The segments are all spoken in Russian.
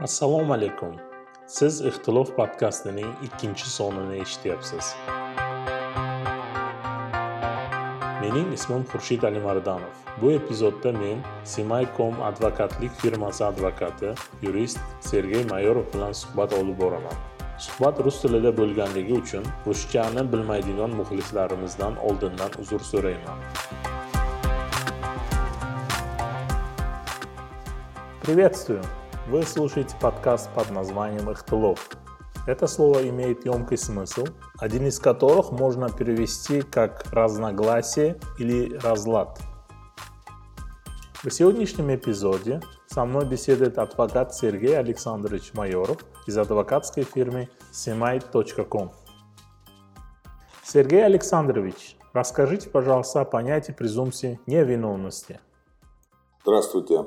assalomu alaykum. Siz ixtilof podkastining ikkinchi sonini eshityapsiz. Mening ismim xurshid alimardonov. Bu epizodda men simaycom advokatlik firmasi advokati yurist sergey mayorov bilan suhbat olib boraman. Suhbat rus tilida bo'lganligi uchun ruschani bilmaydigan muxlislarimizdan oldindan uzr so'rayman. Приветствую! Вы слушаете подкаст под названием «Ихтылов». Это слово имеет емкий смысл, один из которых можно перевести как «разногласие» или «разлад». В сегодняшнем эпизоде со мной беседует адвокат Сергей Александрович Майоров из адвокатской фирмы semai.com. Сергей Александрович, расскажите, пожалуйста, о понятии презумпции невиновности. Здравствуйте.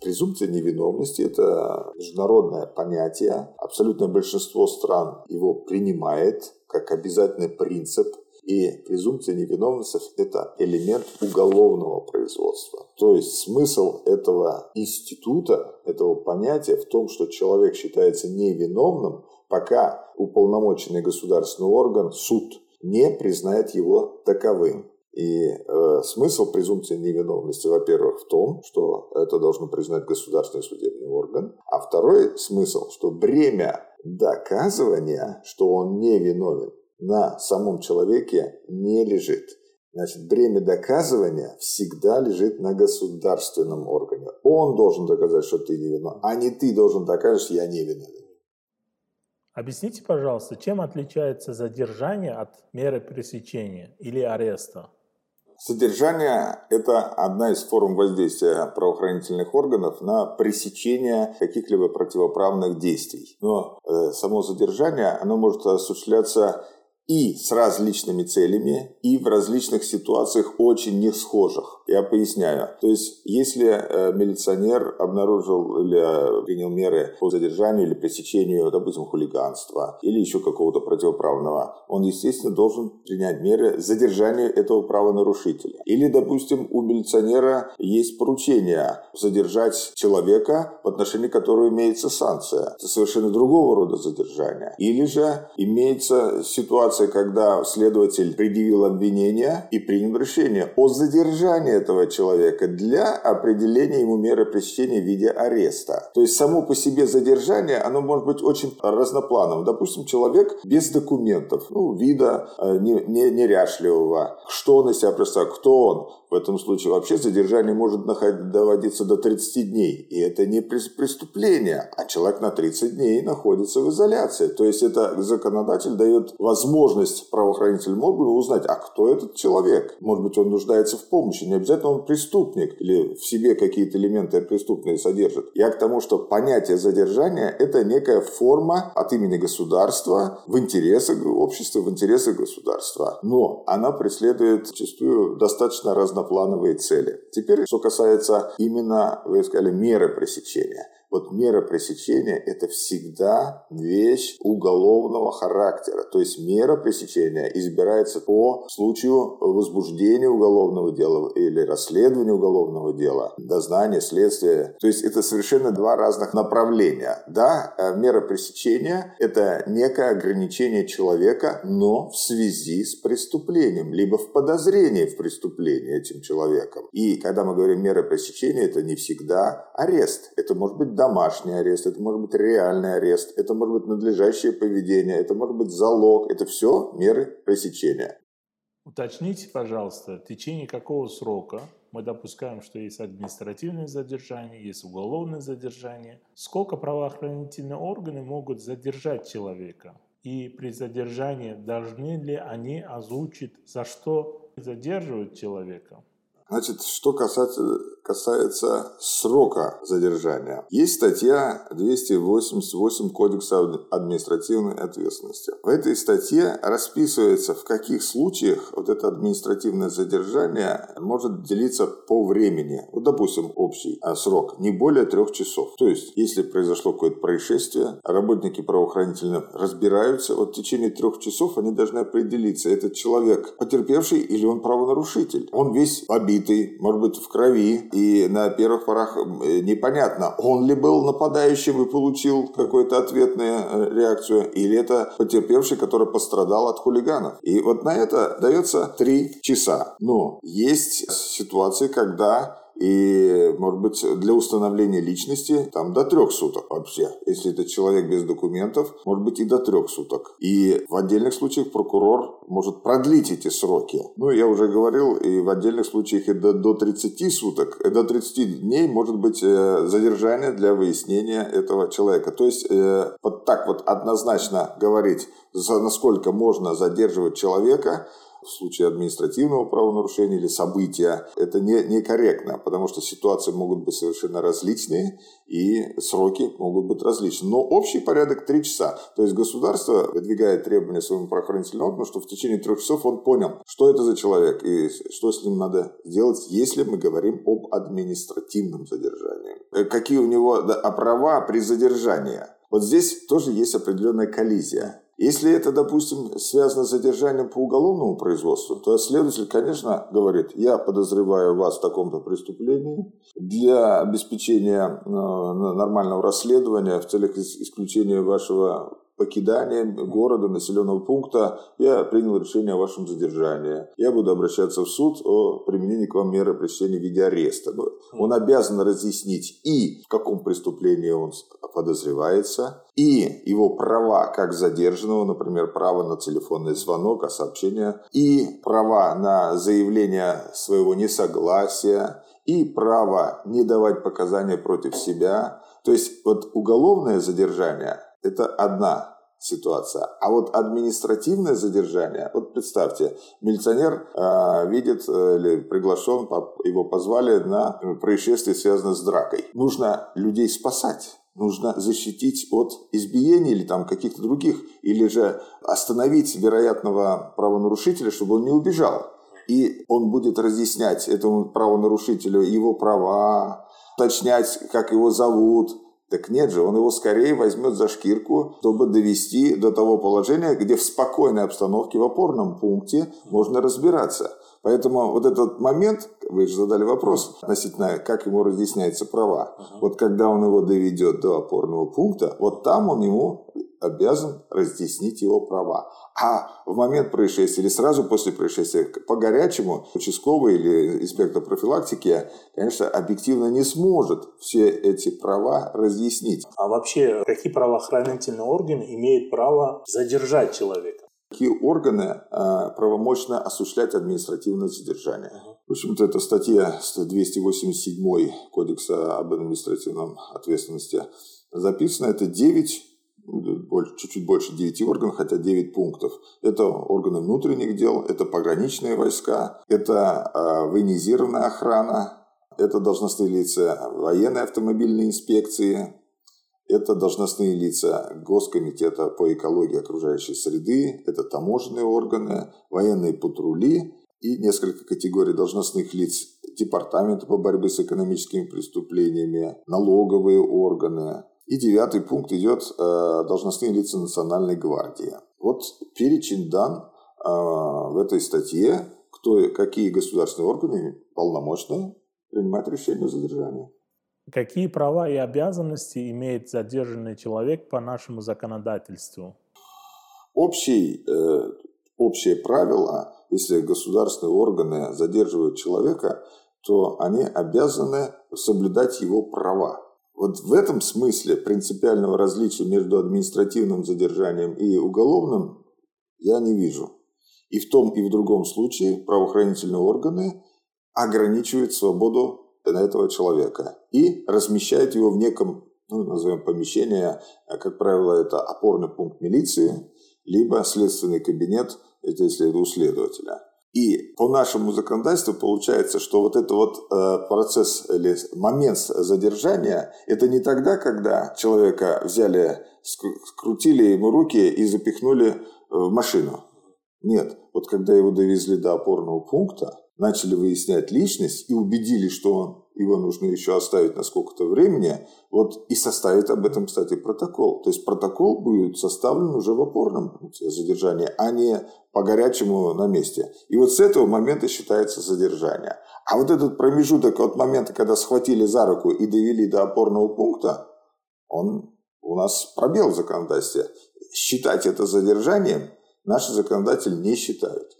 Презумпция невиновности – это международное понятие. Абсолютное большинство стран его принимает как обязательный принцип. И презумпция невиновности – это элемент уголовного производства. То есть смысл этого института, этого понятия в том, что человек считается невиновным, пока уполномоченный государственный орган, суд, не признает его таковым. И э, смысл презумпции невиновности, во-первых, в том, что это должно признать государственный судебный орган, а второй смысл, что бремя доказывания, что он невиновен, на самом человеке не лежит. Значит, бремя доказывания всегда лежит на государственном органе. Он должен доказать, что ты невиновен, а не ты должен доказать, что я невиновен. Объясните, пожалуйста, чем отличается задержание от меры пресечения или ареста? Содержание – это одна из форм воздействия правоохранительных органов на пресечение каких-либо противоправных действий. Но э, само задержание, оно может осуществляться и с различными целями, и в различных ситуациях очень не схожих. Я поясняю. То есть, если э, милиционер обнаружил или э, принял меры по задержанию или пресечению, допустим, хулиганства или еще какого-то противоправного, он, естественно, должен принять меры задержания этого правонарушителя. Или, допустим, у милиционера есть поручение задержать человека, в отношении которого имеется санкция. Это совершенно другого рода задержание. Или же имеется ситуация, когда следователь предъявил обвинение и принял решение о задержании этого человека для определения ему меры пресечения в виде ареста. То есть само по себе задержание, оно может быть очень разноплановым. Допустим, человек без документов, ну, вида э, не, не, неряшливого. Что он из себя представляет? Кто он? В этом случае вообще задержание может доводиться до 30 дней. И это не преступление, а человек на 30 дней находится в изоляции. То есть это законодатель дает возможность правоохранителям органу узнать, а кто этот человек? Может быть, он нуждается в помощи. Не обязательно он преступник или в себе какие-то элементы преступные содержит. Я к тому, что понятие задержания – это некая форма от имени государства в интересах общества, в интересах государства. Но она преследует зачастую достаточно разнообразные разноплановые цели. Теперь, что касается именно, вы сказали, меры пресечения. Вот мера пресечения – это всегда вещь уголовного характера. То есть мера пресечения избирается по случаю возбуждения уголовного дела или расследования уголовного дела, дознания, следствия. То есть это совершенно два разных направления. Да, э, мера пресечения – это некое ограничение человека, но в связи с преступлением, либо в подозрении в преступлении этим человеком. И когда мы говорим мера пресечения, это не всегда арест. Это может быть домашний арест, это может быть реальный арест, это может быть надлежащее поведение, это может быть залог, это все меры пресечения. Уточните, пожалуйста, в течение какого срока мы допускаем, что есть административное задержание, есть уголовное задержание. Сколько правоохранительные органы могут задержать человека? И при задержании должны ли они озвучить, за что задерживают человека? Значит, что касается, касается срока задержания. Есть статья 288 Кодекса административной ответственности. В этой статье расписывается, в каких случаях вот это административное задержание может делиться по времени. Вот, допустим, общий а, срок не более трех часов. То есть, если произошло какое-то происшествие, работники правоохранительно разбираются, вот в течение трех часов они должны определиться, этот человек потерпевший или он правонарушитель. Он весь побитый, может быть, в крови. И на первых порах э, непонятно, он ли был нападающим и получил какую-то ответную э, реакцию, или это потерпевший, который пострадал от хулиганов. И вот на это дается три часа. Но есть ситуации, когда и, может быть, для установления личности там до трех суток вообще. Если это человек без документов, может быть и до трех суток. И в отдельных случаях прокурор может продлить эти сроки. Ну, я уже говорил, и в отдельных случаях и до, до 30 суток, и до 30 дней может быть э, задержание для выяснения этого человека. То есть, э, вот так вот однозначно говорить, за насколько можно задерживать человека – в случае административного правонарушения или события, это не, некорректно, потому что ситуации могут быть совершенно различные и сроки могут быть различные. Но общий порядок 3 часа. То есть государство выдвигает требования своему правоохранительному органу, что в течение трех часов он понял, что это за человек и что с ним надо делать, если мы говорим об административном задержании. Э, какие у него да, права при задержании. Вот здесь тоже есть определенная коллизия. Если это, допустим, связано с задержанием по уголовному производству, то следователь, конечно, говорит, я подозреваю вас в таком-то преступлении. Для обеспечения э, нормального расследования в целях исключения вашего покидания города, населенного пункта, я принял решение о вашем задержании. Я буду обращаться в суд о применении к вам меры пресечения в виде ареста. Он обязан разъяснить и в каком преступлении он подозревается, и его права как задержанного, например, право на телефонный звонок, а сообщение, и права на заявление своего несогласия, и право не давать показания против себя. То есть вот уголовное задержание – это одна ситуация. А вот административное задержание, вот представьте, милиционер э, видит э, или приглашен, его позвали на происшествие, связанное с дракой. Нужно людей спасать нужно защитить от избиений или там каких-то других, или же остановить вероятного правонарушителя, чтобы он не убежал. И он будет разъяснять этому правонарушителю его права, уточнять, как его зовут. Так нет же, он его скорее возьмет за шкирку, чтобы довести до того положения, где в спокойной обстановке в опорном пункте можно разбираться. Поэтому вот этот момент, вы же задали вопрос относительно, как ему разъясняются права. Вот когда он его доведет до опорного пункта, вот там он ему обязан разъяснить его права. А в момент происшествия или сразу после происшествия по горячему участковый или инспектор профилактики, конечно, объективно не сможет все эти права разъяснить. А вообще, какие правоохранительные органы имеют право задержать человека? какие органы а, правомочно осуществлять административное задержание. В общем-то, это статья 287 Кодекса об административном ответственности записано. Это 9 чуть-чуть больше 9 органов, хотя 9 пунктов. Это органы внутренних дел, это пограничные войска, это э, военизированная охрана, это должностные лица военной автомобильной инспекции, это должностные лица Госкомитета по экологии окружающей среды, это таможенные органы, военные патрули и несколько категорий должностных лиц Департамента по борьбе с экономическими преступлениями, налоговые органы. И девятый пункт идет э, должностные лица Национальной гвардии. Вот перечень дан э, в этой статье, кто, какие государственные органы полномочны принимать решение о задержании. Какие права и обязанности имеет задержанный человек по нашему законодательству? Общий, э, общее правило, если государственные органы задерживают человека, то они обязаны соблюдать его права. Вот в этом смысле принципиального различия между административным задержанием и уголовным я не вижу. И в том и в другом случае правоохранительные органы ограничивают свободу этого человека и размещает его в неком, ну, назовем помещение, а, как правило, это опорный пункт милиции, либо следственный кабинет, это если это у следователя. И по нашему законодательству получается, что вот этот вот э, процесс или момент задержания, это не тогда, когда человека взяли, скрутили ему руки и запихнули в машину. Нет, вот когда его довезли до опорного пункта, начали выяснять личность и убедились, что он его нужно еще оставить на сколько-то времени, вот и составить об этом, кстати, протокол. То есть протокол будет составлен уже в опорном пункте задержания, а не по горячему на месте. И вот с этого момента считается задержание. А вот этот промежуток от момента, когда схватили за руку и довели до опорного пункта, он у нас пробел в законодательстве. Считать это задержанием наши законодатели не считают.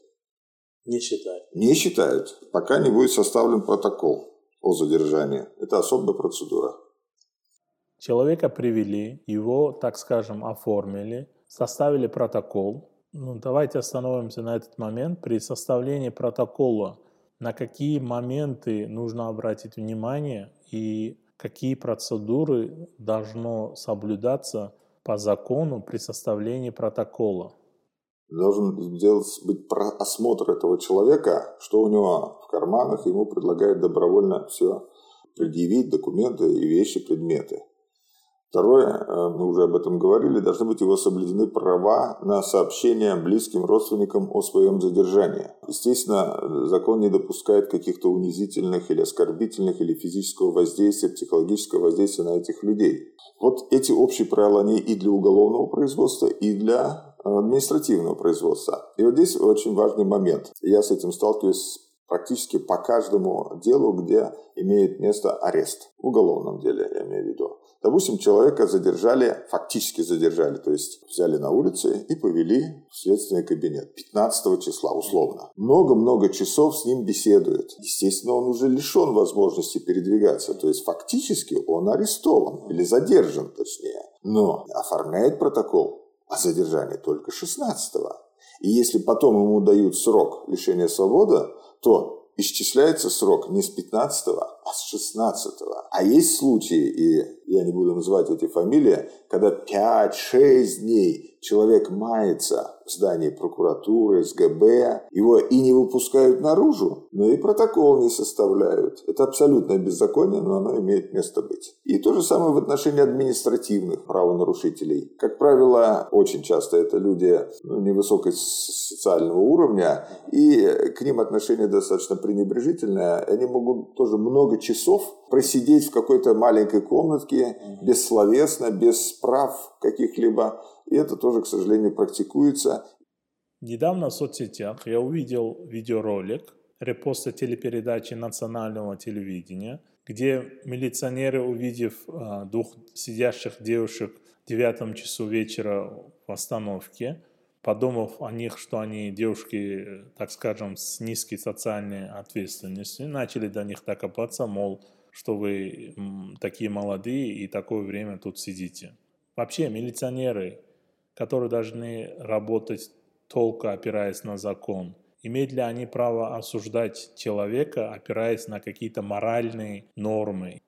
Не считают. Не считают, пока не будет составлен протокол о задержании. Это особая процедура. Человека привели, его, так скажем, оформили, составили протокол. Ну, давайте остановимся на этот момент. При составлении протокола на какие моменты нужно обратить внимание и какие процедуры должно соблюдаться по закону при составлении протокола? Должен сделать, быть осмотр этого человека, что у него в карманах, ему предлагают добровольно все предъявить, документы и вещи, предметы. Второе, э, мы уже об этом говорили, должны быть его соблюдены права на сообщение близким родственникам о своем задержании. Естественно, закон не допускает каких-то унизительных или оскорбительных или физического воздействия, психологического воздействия на этих людей. Вот эти общие правила, они и для уголовного производства, и для административного производства. И вот здесь очень важный момент. Я с этим сталкиваюсь практически по каждому делу, где имеет место арест. В уголовном деле, я имею в виду. Допустим, человека задержали, фактически задержали, то есть взяли на улице и повели в следственный кабинет 15 числа, условно. Много-много часов с ним беседуют. Естественно, он уже лишен возможности передвигаться, то есть фактически он арестован или задержан, точнее. Но оформляет протокол о задержании только 16 -го. И если потом ему дают срок лишения свободы, то исчисляется срок не с 15 а с 16 А есть случаи, и я не буду называть эти фамилии, когда 5-6 дней человек мается в здании прокуратуры, СГБ, его и не выпускают наружу, но и протокол не составляют. Это абсолютное беззаконие, но оно имеет место быть. И то же самое в отношении административных правонарушителей. Как правило, очень часто это люди ну, невысокой социального уровня, и к ним отношение достаточно пренебрежительное. Они могут тоже много часов просидеть в какой-то маленькой комнатке, бессловесно, без прав каких-либо. И это тоже, к сожалению, практикуется. Недавно в соцсетях я увидел видеоролик репоста телепередачи национального телевидения, где милиционеры, увидев э, двух сидящих девушек в девятом часу вечера в остановке, подумав о них, что они девушки, так скажем, с низкой социальной ответственностью, начали до них докопаться, мол, что вы такие молодые и такое время тут сидите. Вообще, милиционеры, которые должны работать только опираясь на закон, имеют ли они право осуждать человека, опираясь на какие-то моральные нормы?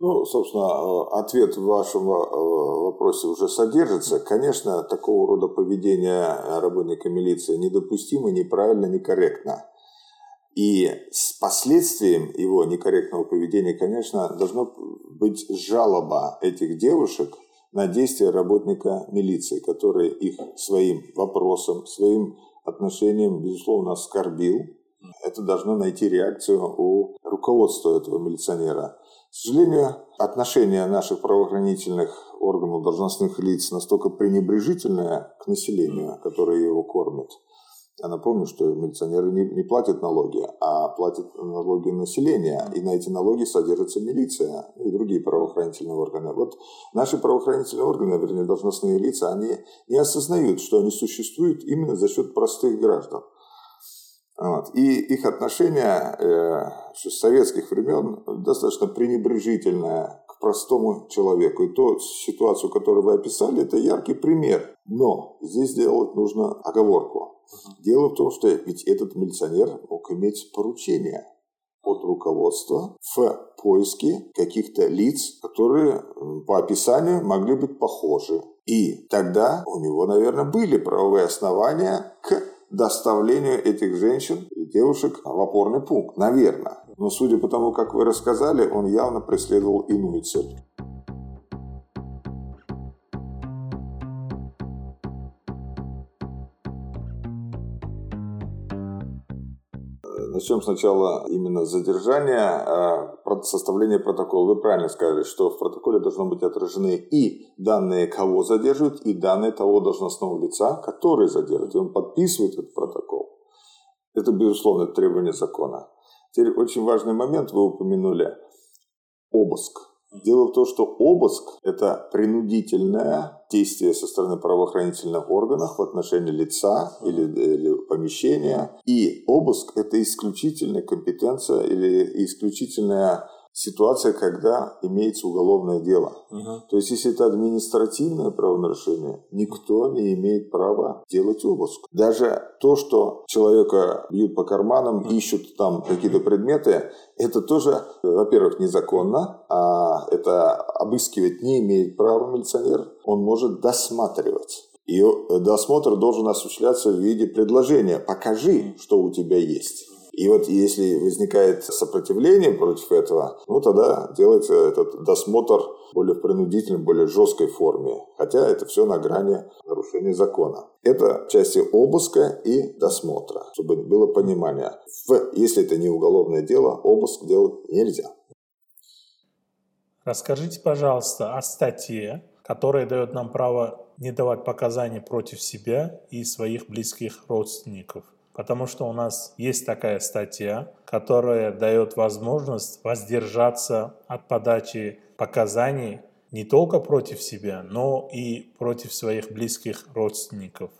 Ну, собственно, э, ответ в вашем э, вопросе уже содержится. Конечно, такого рода поведение работника милиции недопустимо, неправильно, некорректно. И с последствием его некорректного поведения, конечно, должно быть жалоба этих девушек на действия работника милиции, который их своим вопросом, своим отношением, безусловно, оскорбил. Это должно найти реакцию у руководства этого милиционера. К сожалению, отношение наших правоохранительных органов, должностных лиц настолько пренебрежительное к населению, которое его кормит. Я напомню, что милиционеры не, не платят налоги, а платят налоги населения, и на эти налоги содержится милиция и другие правоохранительные органы. Вот наши правоохранительные органы, вернее, должностные лица, они не осознают, что они существуют именно за счет простых граждан. Вот. И их отношение э, с советских времен достаточно пренебрежительное к простому человеку. И ту ситуацию, которую вы описали, это яркий пример. Но здесь делать нужно оговорку. Дело в том, что ведь этот милиционер мог иметь поручение от руководства в поиске каких-то лиц, которые по описанию могли быть похожи. И тогда у него, наверное, были правовые основания к доставлению этих женщин и девушек в опорный пункт, наверное. Но судя по тому, как вы рассказали, он явно преследовал иную цель. Начнем сначала именно задержания, а, составления протокола. Вы правильно сказали, что в протоколе должно быть отражены и данные, кого задерживают, и данные того должностного лица, который задерживает. И он подписывает этот протокол. Это, безусловно, требование закона. Теперь очень важный момент вы упомянули. Обыск. Дело в том, что обыск – это принудительное действие со стороны правоохранительных органов в отношении лица или, или помещения. И обыск – это исключительная компетенция или исключительная ситуация, когда имеется уголовное дело. Угу. То есть, если это административное правонарушение, никто не имеет права делать обыск. Даже то, что человека бьют по карманам, ищут там какие-то предметы, это тоже, во-первых, незаконно, а это обыскивать не имеет права милиционер, он может досматривать. И досмотр должен осуществляться в виде предложения «покажи, что у тебя есть». И вот если возникает сопротивление против этого, ну тогда делается этот досмотр более в принудительной, более жесткой форме. Хотя это все на грани нарушения закона. Это части обыска и досмотра, чтобы было понимание. В, если это не уголовное дело, обыск делать нельзя. Расскажите, пожалуйста, о статье, которая дает нам право не давать показания против себя и своих близких родственников потому что у нас есть такая статья, которая дает возможность воздержаться от подачи показаний не только против себя, но и против своих близких родственников.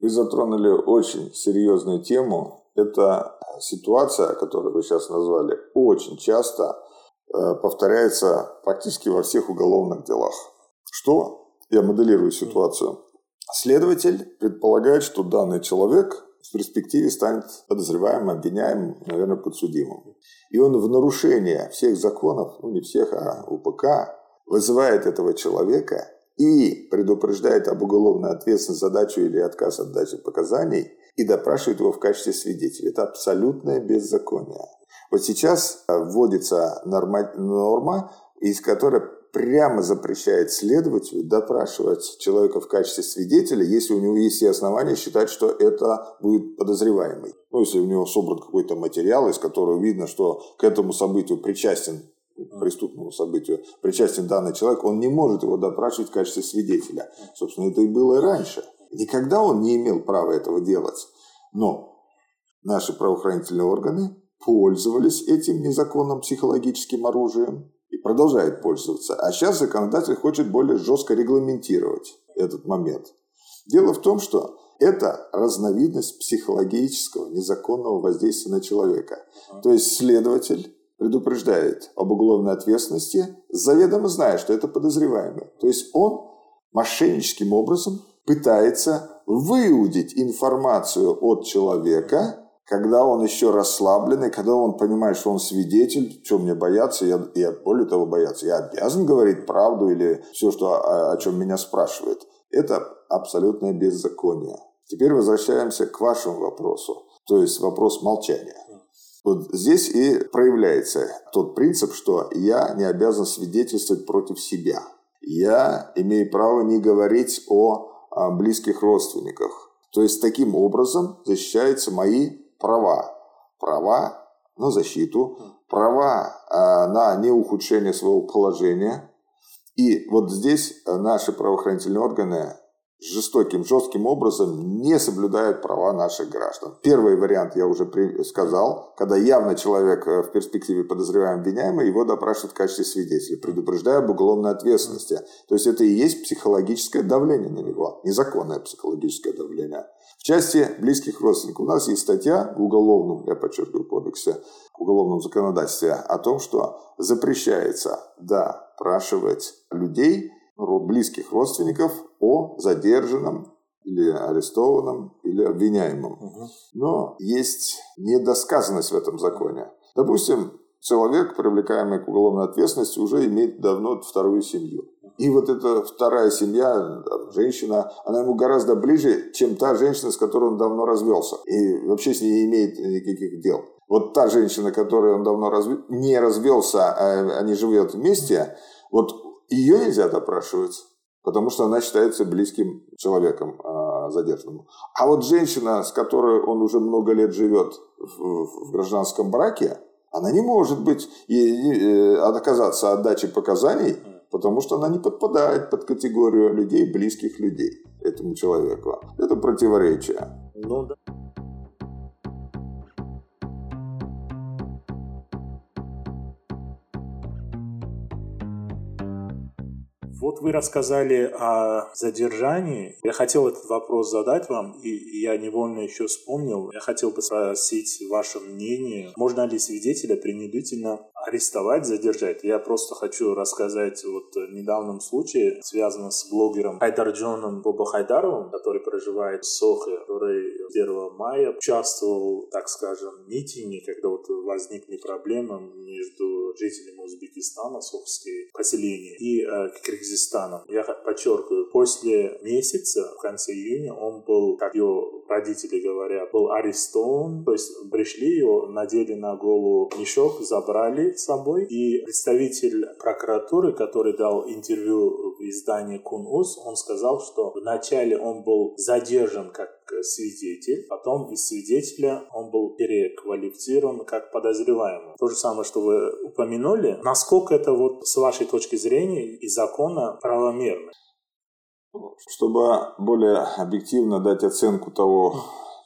Вы затронули очень серьезную тему. Это ситуация, которую вы сейчас назвали, очень часто э, повторяется практически во всех уголовных делах. Что? Я моделирую ситуацию. Следователь предполагает, что данный человек в перспективе станет подозреваемым, обвиняемым, наверное, подсудимым. И он в нарушение всех законов, ну не всех, а УПК, вызывает этого человека и предупреждает об уголовной ответственности задачу или отказ от дачи показаний и допрашивает его в качестве свидетеля. Это абсолютное беззаконие. Вот сейчас вводится норма, норма, из которой прямо запрещает следователю допрашивать человека в качестве свидетеля, если у него есть все основания считать, что это будет подозреваемый. Ну, если у него собран какой-то материал, из которого видно, что к этому событию причастен преступному событию причастен данный человек, он не может его допрашивать в качестве свидетеля. Собственно, это и было и раньше. Никогда он не имел права этого делать. Но наши правоохранительные органы пользовались этим незаконным психологическим оружием продолжает пользоваться. А сейчас законодатель хочет более жестко регламентировать этот момент. Дело в том, что это разновидность психологического незаконного воздействия на человека. То есть следователь предупреждает об уголовной ответственности, заведомо зная, что это подозреваемый. То есть он мошенническим образом пытается выудить информацию от человека, когда он еще расслабленный, когда он понимает, что он свидетель, что мне бояться, я, я более того бояться, я обязан говорить правду или все, что, о, о чем меня спрашивают. Это абсолютное беззаконие. Теперь возвращаемся к вашему вопросу, то есть вопрос молчания. Вот здесь и проявляется тот принцип, что я не обязан свидетельствовать против себя. Я имею право не говорить о, о близких родственниках. То есть таким образом защищаются мои права. Права на защиту, права э, на неухудшение своего положения. И вот здесь наши правоохранительные органы жестоким, жестким образом не соблюдают права наших граждан. Первый вариант я уже сказал, когда явно человек э, в перспективе подозреваемый обвиняемый, его допрашивают в качестве свидетеля, предупреждая об уголовной ответственности. То есть это и есть психологическое давление на него, незаконное психологическое давление. В части близких родственников у нас есть статья в уголовном, я подчеркиваю, кодексе, в уголовном законодательстве о том, что запрещается допрашивать людей, близких родственников о задержанном или арестованном, или обвиняемом. Но есть недосказанность в этом законе. Допустим, человек, привлекаемый к уголовной ответственности, уже имеет давно вторую семью. И вот эта вторая семья, женщина, она ему гораздо ближе, чем та женщина, с которой он давно развелся. И вообще с ней не имеет никаких дел. Вот та женщина, которой он давно разв... не развелся, а они живут вместе, вот ее нельзя допрашивать, потому что она считается близким человеком а, задержанному. А вот женщина, с которой он уже много лет живет в, в гражданском браке, она не может быть и, и, отказаться от дачи показаний, потому что она не подпадает под категорию людей, близких людей этому человеку. Это противоречие. Ну да. Вот вы рассказали о задержании. Я хотел этот вопрос задать вам, и я невольно еще вспомнил. Я хотел бы спросить ваше мнение. Можно ли свидетеля принудительно арестовать, задержать. Я просто хочу рассказать вот недавнем случае, связанном с блогером Хайдарджоном Боба Хайдаровым, который проживает в Сохе, который 1 мая участвовал, так скажем, в митинге, когда вот возникли проблемы между жителями Узбекистана, сохские поселения, и э, Киргизстаном. Я подчеркиваю, после месяца, в конце июня, он был, как его родители говорят, был арестован, то есть пришли его, надели на голову мешок, забрали с собой, и представитель прокуратуры, который дал интервью в издании Кун-Уз, он сказал, что вначале он был задержан как свидетель, потом из свидетеля он был переквалифицирован как подозреваемый. То же самое, что вы упомянули. Насколько это вот с вашей точки зрения и закона правомерно? Чтобы более объективно дать оценку того,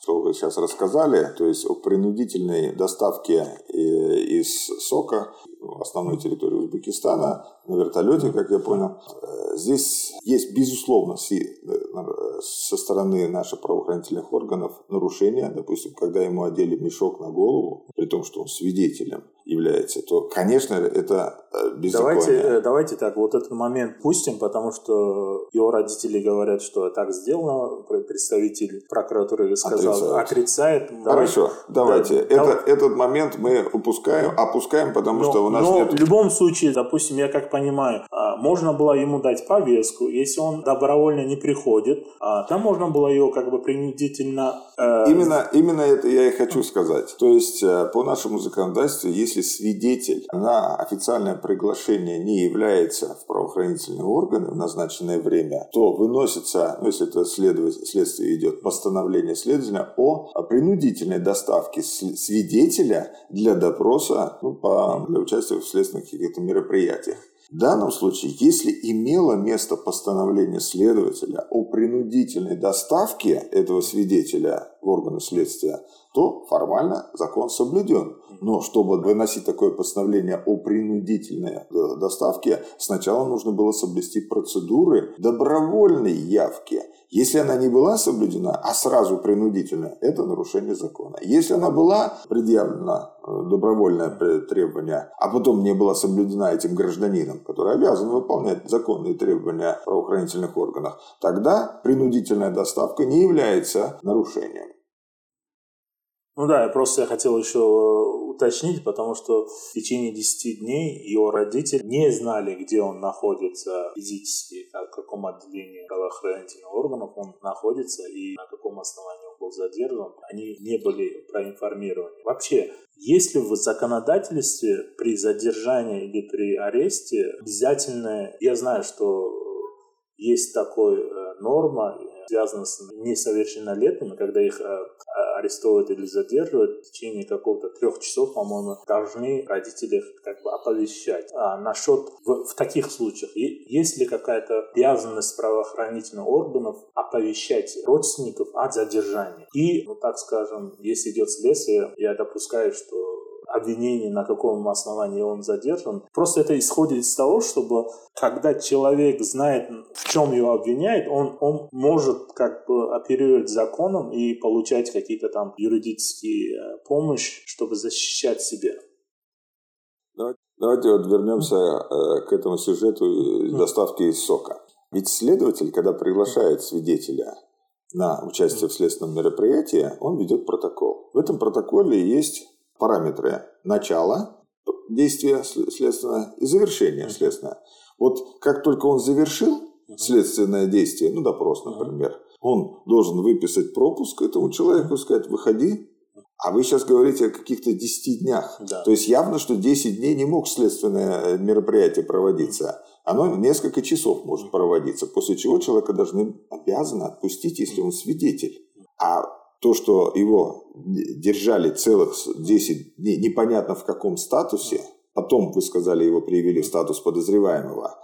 что вы сейчас рассказали, то есть о принудительной доставке э, из сока основной территории Узбекистана на вертолете, как я понял. Э, здесь есть, безусловно, э, со стороны наших правоохранительных органов нарушения. Допустим, когда ему одели мешок на голову, при том, что он свидетелем является, то, конечно, это э, беззаконие. Давайте, давайте так, вот этот момент пустим, потому что его родители говорят, что так сделано, представитель прокуратуры сказал, отрицает. отрицает. Хорошо, давайте. Да, это, давай. Этот момент мы упускаем, опускаем, потому но, что у нас но нет... в любом случае, допустим, я как понимаю, можно было ему дать повестку, если он добровольно не приходит, а, там можно было его как бы принудительно... Э... Именно, именно это я и хочу сказать. То есть э, по нашему законодательству, если свидетель на официальное приглашение не является в правоохранительные органы в назначенное время, то выносится, ну, если это следствие идет, постановление следователя о принудительной доставке свидетеля для допроса ну, по, для участия в следственных каких-то мероприятиях. В данном случае, если имело место постановление следователя о принудительной доставке этого свидетеля в органы следствия, то формально закон соблюден. Но чтобы выносить такое постановление о принудительной э, доставке, сначала нужно было соблюсти процедуры добровольной явки если она не была соблюдена, а сразу принудительно, это нарушение закона. Если она была предъявлена э, добровольное требование, а потом не была соблюдена этим гражданином, который обязан выполнять законные требования правоохранительных органов, тогда принудительная доставка не является нарушением. Ну да, я просто я хотел еще э, уточнить, потому что в течение 10 дней его родители не знали, где он находится физически, в каком отделении правоохранительных органов он находится и на каком основании он был задержан. Они не были проинформированы. Вообще, если в законодательстве при задержании или при аресте обязательно, я знаю, что есть такая э, норма, связана с несовершеннолетними, когда их э, арестовывают или задерживают в течение какого-то трех часов, по-моему, должны родители как бы оповещать. А насчет в, в таких случаях, есть ли какая-то обязанность правоохранительных органов оповещать родственников о задержании? И, ну так скажем, если идет следствие, я допускаю, что обвинений, на каком основании он задержан. Просто это исходит из того, чтобы когда человек знает, в чем его обвиняют, он, он может как бы оперировать законом и получать какие-то там юридические э, помощь, чтобы защищать себя. Давайте вот вернемся э, к этому сюжету доставки из сока. Ведь следователь, когда приглашает свидетеля на участие в следственном мероприятии, он ведет протокол. В этом протоколе есть параметры начала действия следственного и завершения следственного. Вот как только он завершил следственное действие, ну, допрос, например, он должен выписать пропуск этому человеку, сказать, выходи, а вы сейчас говорите о каких-то 10 днях. Да. То есть явно, что 10 дней не мог следственное мероприятие проводиться. оно несколько часов может проводиться, после чего человека должны, обязаны отпустить, если он свидетель. А то, что его держали целых 10 дней, непонятно в каком статусе, потом, вы сказали, его привели в статус подозреваемого,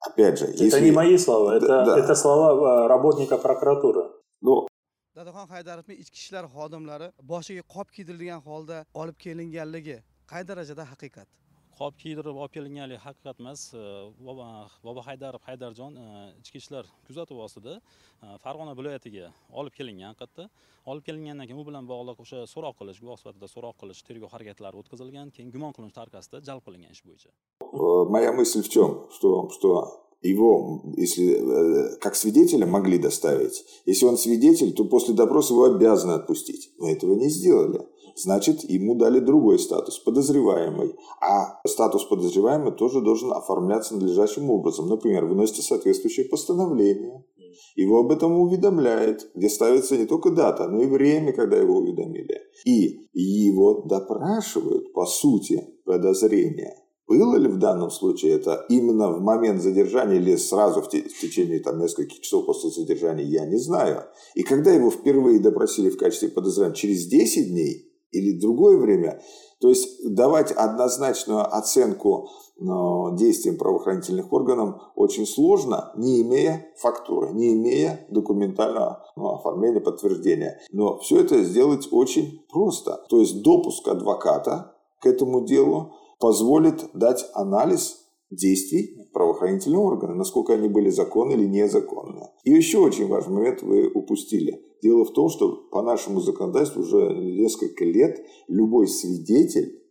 опять же... Это если... не мои слова, это, да. это слова э, работника прокуратуры. Ну, Dadaxon Haydarovni ichki ishlar xodimlari boshiga qop kiydirilgan holda olib kelinganligi qay darajada haqiqat? Qop kiydirib olib kelinganligi haqiqat emas bobo haydarov haydarjon e, ichki ishlar kuzatuvi ostida e, farg'ona viloyatiga olib kelingan qayerda olib kelingandan keyin u bilan bog'liq o'sha so'roq qilish guvoh sifatida so'roq qilish tergov harakatlari o'tkazilgan keyin gumon qilinuvchi tarqasida jalb qilingan ish bo'yicha моя мысль в чем что что его, если э, как свидетеля могли доставить, если он свидетель, то после допроса его обязаны отпустить. Но этого не сделали значит, ему дали другой статус, подозреваемый. А статус подозреваемый тоже должен оформляться надлежащим образом. Например, выносится соответствующее постановление, его об этом уведомляет, где ставится не только дата, но и время, когда его уведомили. И его допрашивают, по сути, подозрения. Было ли в данном случае это именно в момент задержания или сразу в, в течение там, нескольких часов после задержания, я не знаю. И когда его впервые допросили в качестве подозреваемого, через 10 дней или другое время. То есть давать однозначную оценку э, действиям правоохранительных органов очень сложно, не имея фактуры, не имея документального ну, оформления, подтверждения. Но все это сделать очень просто. То есть допуск адвоката к этому делу позволит дать анализ действий правоохранительного органа, насколько они были законны или незаконны. И еще очень важный момент вы упустили. Дело в том, что по нашему законодательству уже несколько лет любой свидетель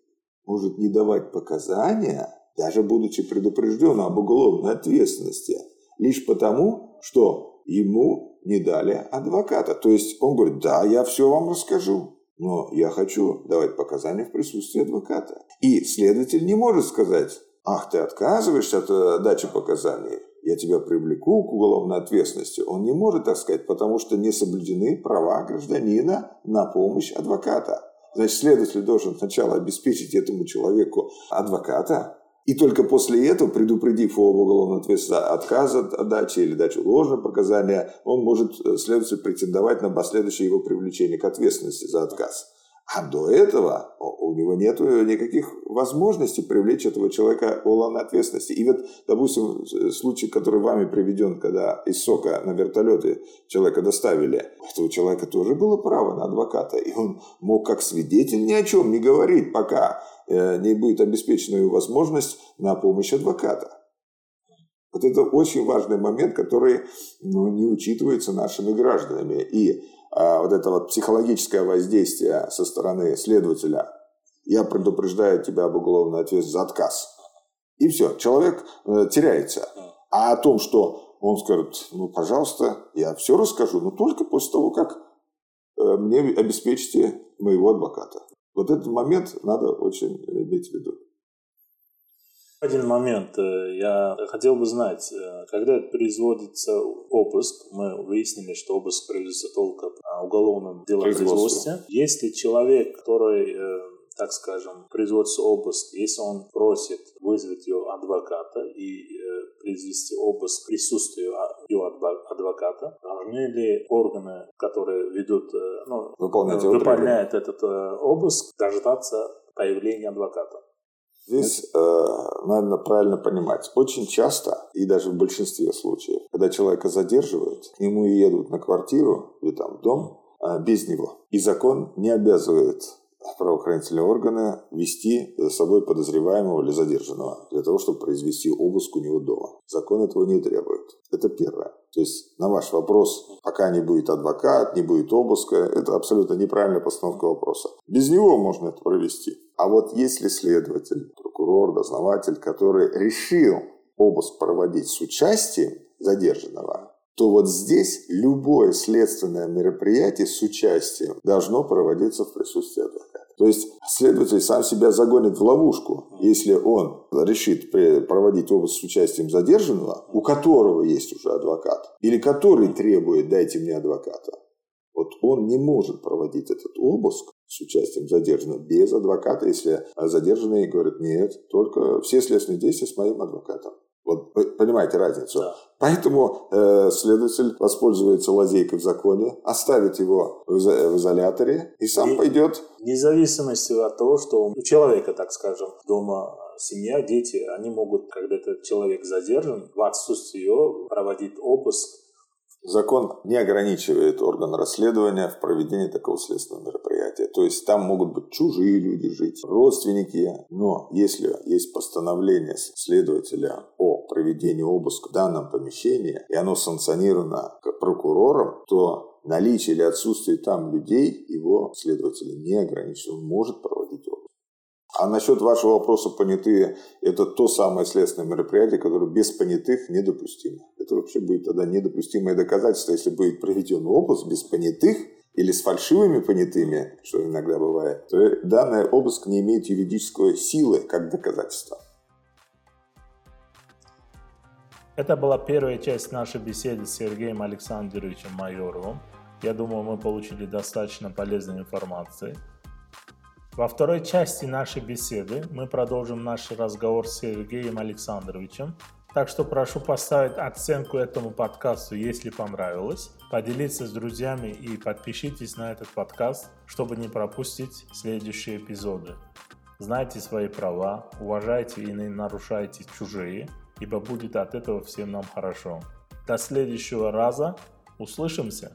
может не давать показания, даже будучи предупрежден об уголовной ответственности, лишь потому, что ему не дали адвоката. То есть он говорит, да, я все вам расскажу, но я хочу давать показания в присутствии адвоката. И следователь не может сказать, ах, ты отказываешься от э, дачи показаний, я тебя привлеку к уголовной ответственности, он не может так сказать, потому что не соблюдены права гражданина на помощь адвоката. Значит, следователь должен сначала обеспечить этому человеку адвоката, и только после этого, предупредив его об уголовной ответственности отказа от дачи или дачи ложного показания, он может, э, следователь, претендовать на последующее его привлечение к ответственности за отказ. А до этого у него нет никаких возможностей привлечь этого человека к уголовной ответственности. И вот, допустим, случай, который вами приведен, когда из СОКа на вертолете человека доставили, у этого человека тоже было право на адвоката. И он мог как свидетель ни о чем не говорить, пока э, не будет обеспечена его возможность на помощь адвоката. Вот это очень важный момент, который ну, не учитывается нашими гражданами. И вот это вот психологическое воздействие со стороны следователя, я предупреждаю тебя об уголовной ответственности за отказ. И все, человек э, теряется. А о том, что он скажет, ну, пожалуйста, я все расскажу, но только после того, как э, мне обеспечите моего адвоката. Вот этот момент надо очень иметь в виду. Один момент. Э, я хотел бы знать, э, когда производится обыск, мы выяснили, что обыск производится только в уголовном делопроизводстве. Если человек, который э, так скажем, производится обыск, если он просит вызвать его адвоката и э, произвести обыск в присутствии его адвоката, должны ли органы, которые ведут, э, ну, выполняют этот э, обыск, дождаться появления адвоката? Здесь э, надо правильно понимать. Очень часто, и даже в большинстве случаев, когда человека задерживают, к нему едут на квартиру или там дом э, без него. И закон не обязывает правоохранительные органы вести за собой подозреваемого или задержанного для того, чтобы произвести обыск у него дома. Закон этого не требует. Это первое. То есть на ваш вопрос, пока не будет адвокат, не будет обыска, это абсолютно неправильная постановка вопроса. Без него можно это провести. А вот если следователь, прокурор, дознаватель, который решил обыск проводить с участием задержанного, то вот здесь любое следственное мероприятие с участием должно проводиться в присутствии адвоката. То есть следователь сам себя загонит в ловушку, если он решит проводить обыск с участием задержанного, у которого есть уже адвокат, или который требует «дайте мне адвоката». Вот он не может проводить этот обыск с участием задержанного без адвоката, если задержанный говорит «нет, только все следственные действия с моим адвокатом». Вот понимаете разницу? Да. Поэтому э, следователь воспользуется лазейкой в законе, оставит его в, в изоляторе и сам И- пойдет. Вне зависимости от того, что у человека, так скажем, дома семья, дети, они могут, когда этот человек задержан, в отсутствие его проводить обыск. Закон не ограничивает орган расследования в проведении такого следственного мероприятия. То есть там могут быть чужие люди жить, родственники. Но если есть постановление следователя о проведении обыска в данном помещении, и оно санкционировано прокурором, то наличие или отсутствие там людей его следователя не ограничивает. Он может проводить обыск. А насчет вашего вопроса понятые, это то самое следственное мероприятие, которое без понятых недопустимо. Это вообще будет тогда недопустимое доказательство, если будет проведен обыск без понятых или с фальшивыми понятыми, что иногда бывает, то данный обыск не имеет юридической силы как доказательство. Это была первая часть нашей беседы с Сергеем Александровичем Майоровым. Я думаю, мы получили достаточно полезной информации. Во второй части нашей беседы мы продолжим наш разговор с Сергеем Александровичем. Так что прошу поставить оценку этому подкасту, если понравилось, поделиться с друзьями и подпишитесь на этот подкаст, чтобы не пропустить следующие эпизоды. Знайте свои права, уважайте и не нарушайте чужие, ибо будет от этого всем нам хорошо. До следующего раза. Услышимся!